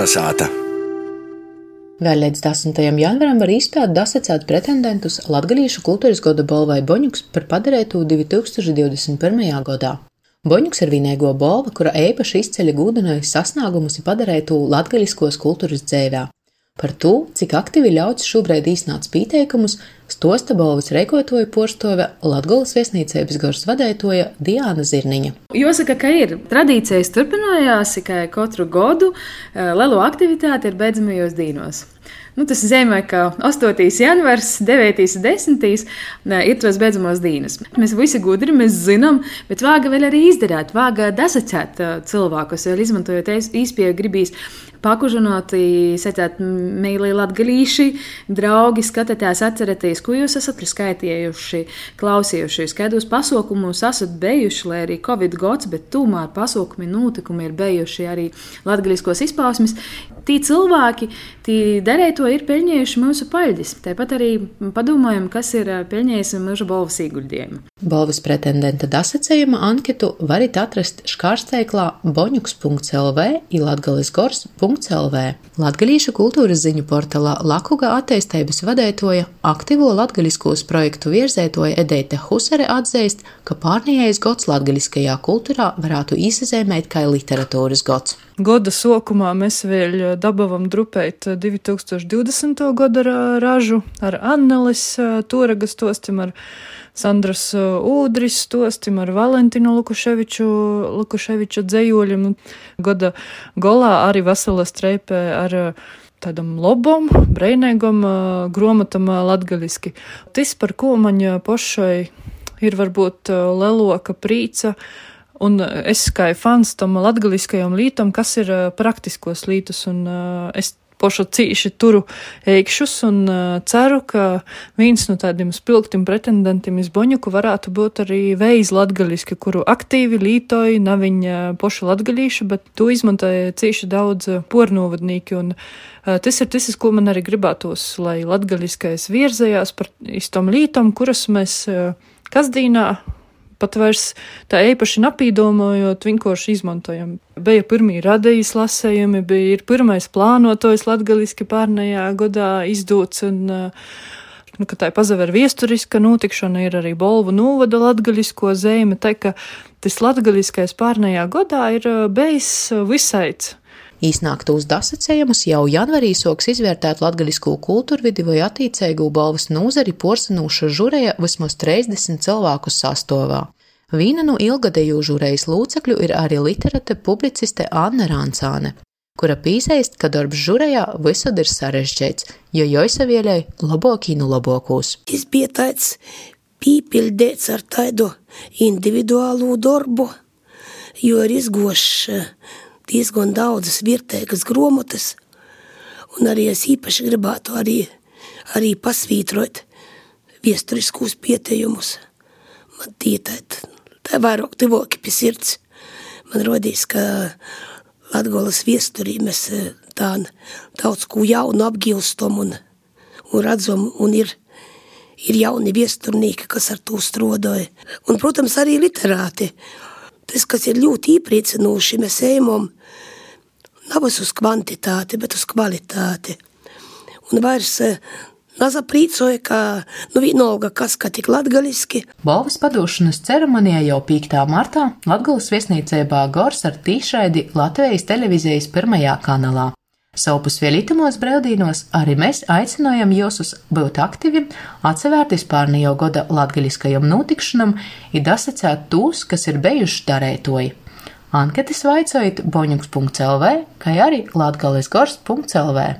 Kalnasāta. Vēl līdz 10. janvaram var izspēt dasacēt pretendentus Latgalīšu kultūras goda balvai Boņuks par padarētu 2021. gadā. Boņuks ir vienīgo balva, kura īpaši izceļ gūdinojas sasniegumus padarētu latgaļiskos kultūras dzēvē. Par to, cik aktīvi ļauts šobrīd īstenāts pieteikumus, stosta balvas reikotoja porstove Latgolas viesnīcības gars vadētoja Diāna Zirniņa. Jāsaka, ka ir tradīcijas turpinājās, ka katru gadu eh, lielo aktivitāti ir beidzamajos dīnos. Nu, tas nozīmē, ka 8. janvārs, 9. un 10. ir tos beidzamos dienas. Mēs visi gudri, mēs zinām, bet vāga vēl arī izdarīt, vāga dasacēt cilvēkus, vēl izmantojot īspēju gribīs pakužinot, secēt mīlī latgalīši, draugi, skatieties, atcerieties, ko jūs esat skaitījuši, klausījušies, kādos pasaukumos esat bijuši, lai arī Covid gods, bet tomēr pasaukumi, notikumi ir bijuši arī latgaliskos izpausmes. Tī cilvēki, tī derēto ir pelnījuši mūsu paļģis. Tāpat arī padomājam, kas ir pelnījis mūža balvas ieguldījumu. Balvas pretendenta dasacējuma anketu varat atrast škārsteiklā boņuks.lv ilatgalisgors.lv. Latgalīšu kultūras ziņu portālā Lakuga attīstības vadētoja aktīvo latgaliskos projektu virzētoja Edeita Husare atzīst, ka pārnējais gods latgaliskajā kultūrā varētu izsezēmēt kā literatūras gods. Goda sokumā mēs vēl dabavam drupēt 2020. gada ražu ar Annelis Toragas tostim ar Sandras Ūdris stostim ar Valentinu Lukuševiču, Lukuševiča dzējoļiem. Gada golā arī vesela streipē ar tādam lobam, breinīgam gromatam latgaliski. Tas, par ko man pošai ir varbūt leloka prīca, Un es kā fans tam latgaliskajam lītam, kas ir praktiskos lītus, un es pošu cīši turu eikšus un uh, ceru, ka viens no tādiem spilgtiem pretendentiem iz Boņuku varētu būt arī veiz latgaliski, kuru aktīvi lītoji, nav viņa pošu latgalīšu, bet to izmantoja cīši daudz pornovadnīki un uh, tas ir tas, ko man arī gribētos, lai latgaliskais virzējās par istom lītom, kuras mēs uh, kasdīnā pat vairs tā īpaši napīdomojot, vienkārši izmantojam. Bija pirmie radījis lasējumi, bija ir pirmais plānotojs latgaliski pārnējā godā izdots un nu, ka tā ir pazaver viesturiska notikšana, ir arī Bolvu novada latgalisko zeme, tā ka tas latgaliskais pārnējā godā ir bijis visaids. Īsnāktos dasacējumus jau janvarī soks izvērtēt latgaļisko kultūrvidi vai attīcēgu balvas nūzari porsanūša žureja vismaz 30 cilvēku sastovā. Vīna no ilgadēju žurejas lūcekļu ir arī literate publiciste Anna Rāncāne, kura pīsēst, ka darbs žurejā visad ir sarežģīts, jo joisavieļai labokīnu labokūs. Tas bija tāds pīpildēts ar tādu individuālu darbu, jo ir izgošs diezgan daudzas vietējas grāmatas, un arī es īpaši gribētu arī, arī pasvītrot vēsturiskos pieteikumus. Man tie tā, vairāk tuvāki pie sirds. Man rodīs, ka Latgolas viesturī mēs e, tā daudz ko jaunu apgilstam un, un redzam, un ir, ir jauni viesturnīki, kas ar to strodoja. Un, protams, arī literāti. Tas, kas ir ļoti iepriecinoši, mēs ejam nav uz kvantitāti, bet uz kvalitāti. Un vairs eh, Nazaprīcoja, ka nu vienalga, kas ka tik latgaliski. Balvas padošanas ceremonijā jau 5. martā Latgales viesnīcībā Gors ar tīšraidi Latvijas televīzijas pirmajā kanālā. Savpus vielītumos brīvdienos arī mēs aicinājam jūs būt aktīvi, atsevērties pārnējo goda latgaļiskajam notikšanam, ir dasacēt tūs, kas ir bijuši darētoji. Anketas vaicojot boņuks.lv, kā arī latgalisgors.lv.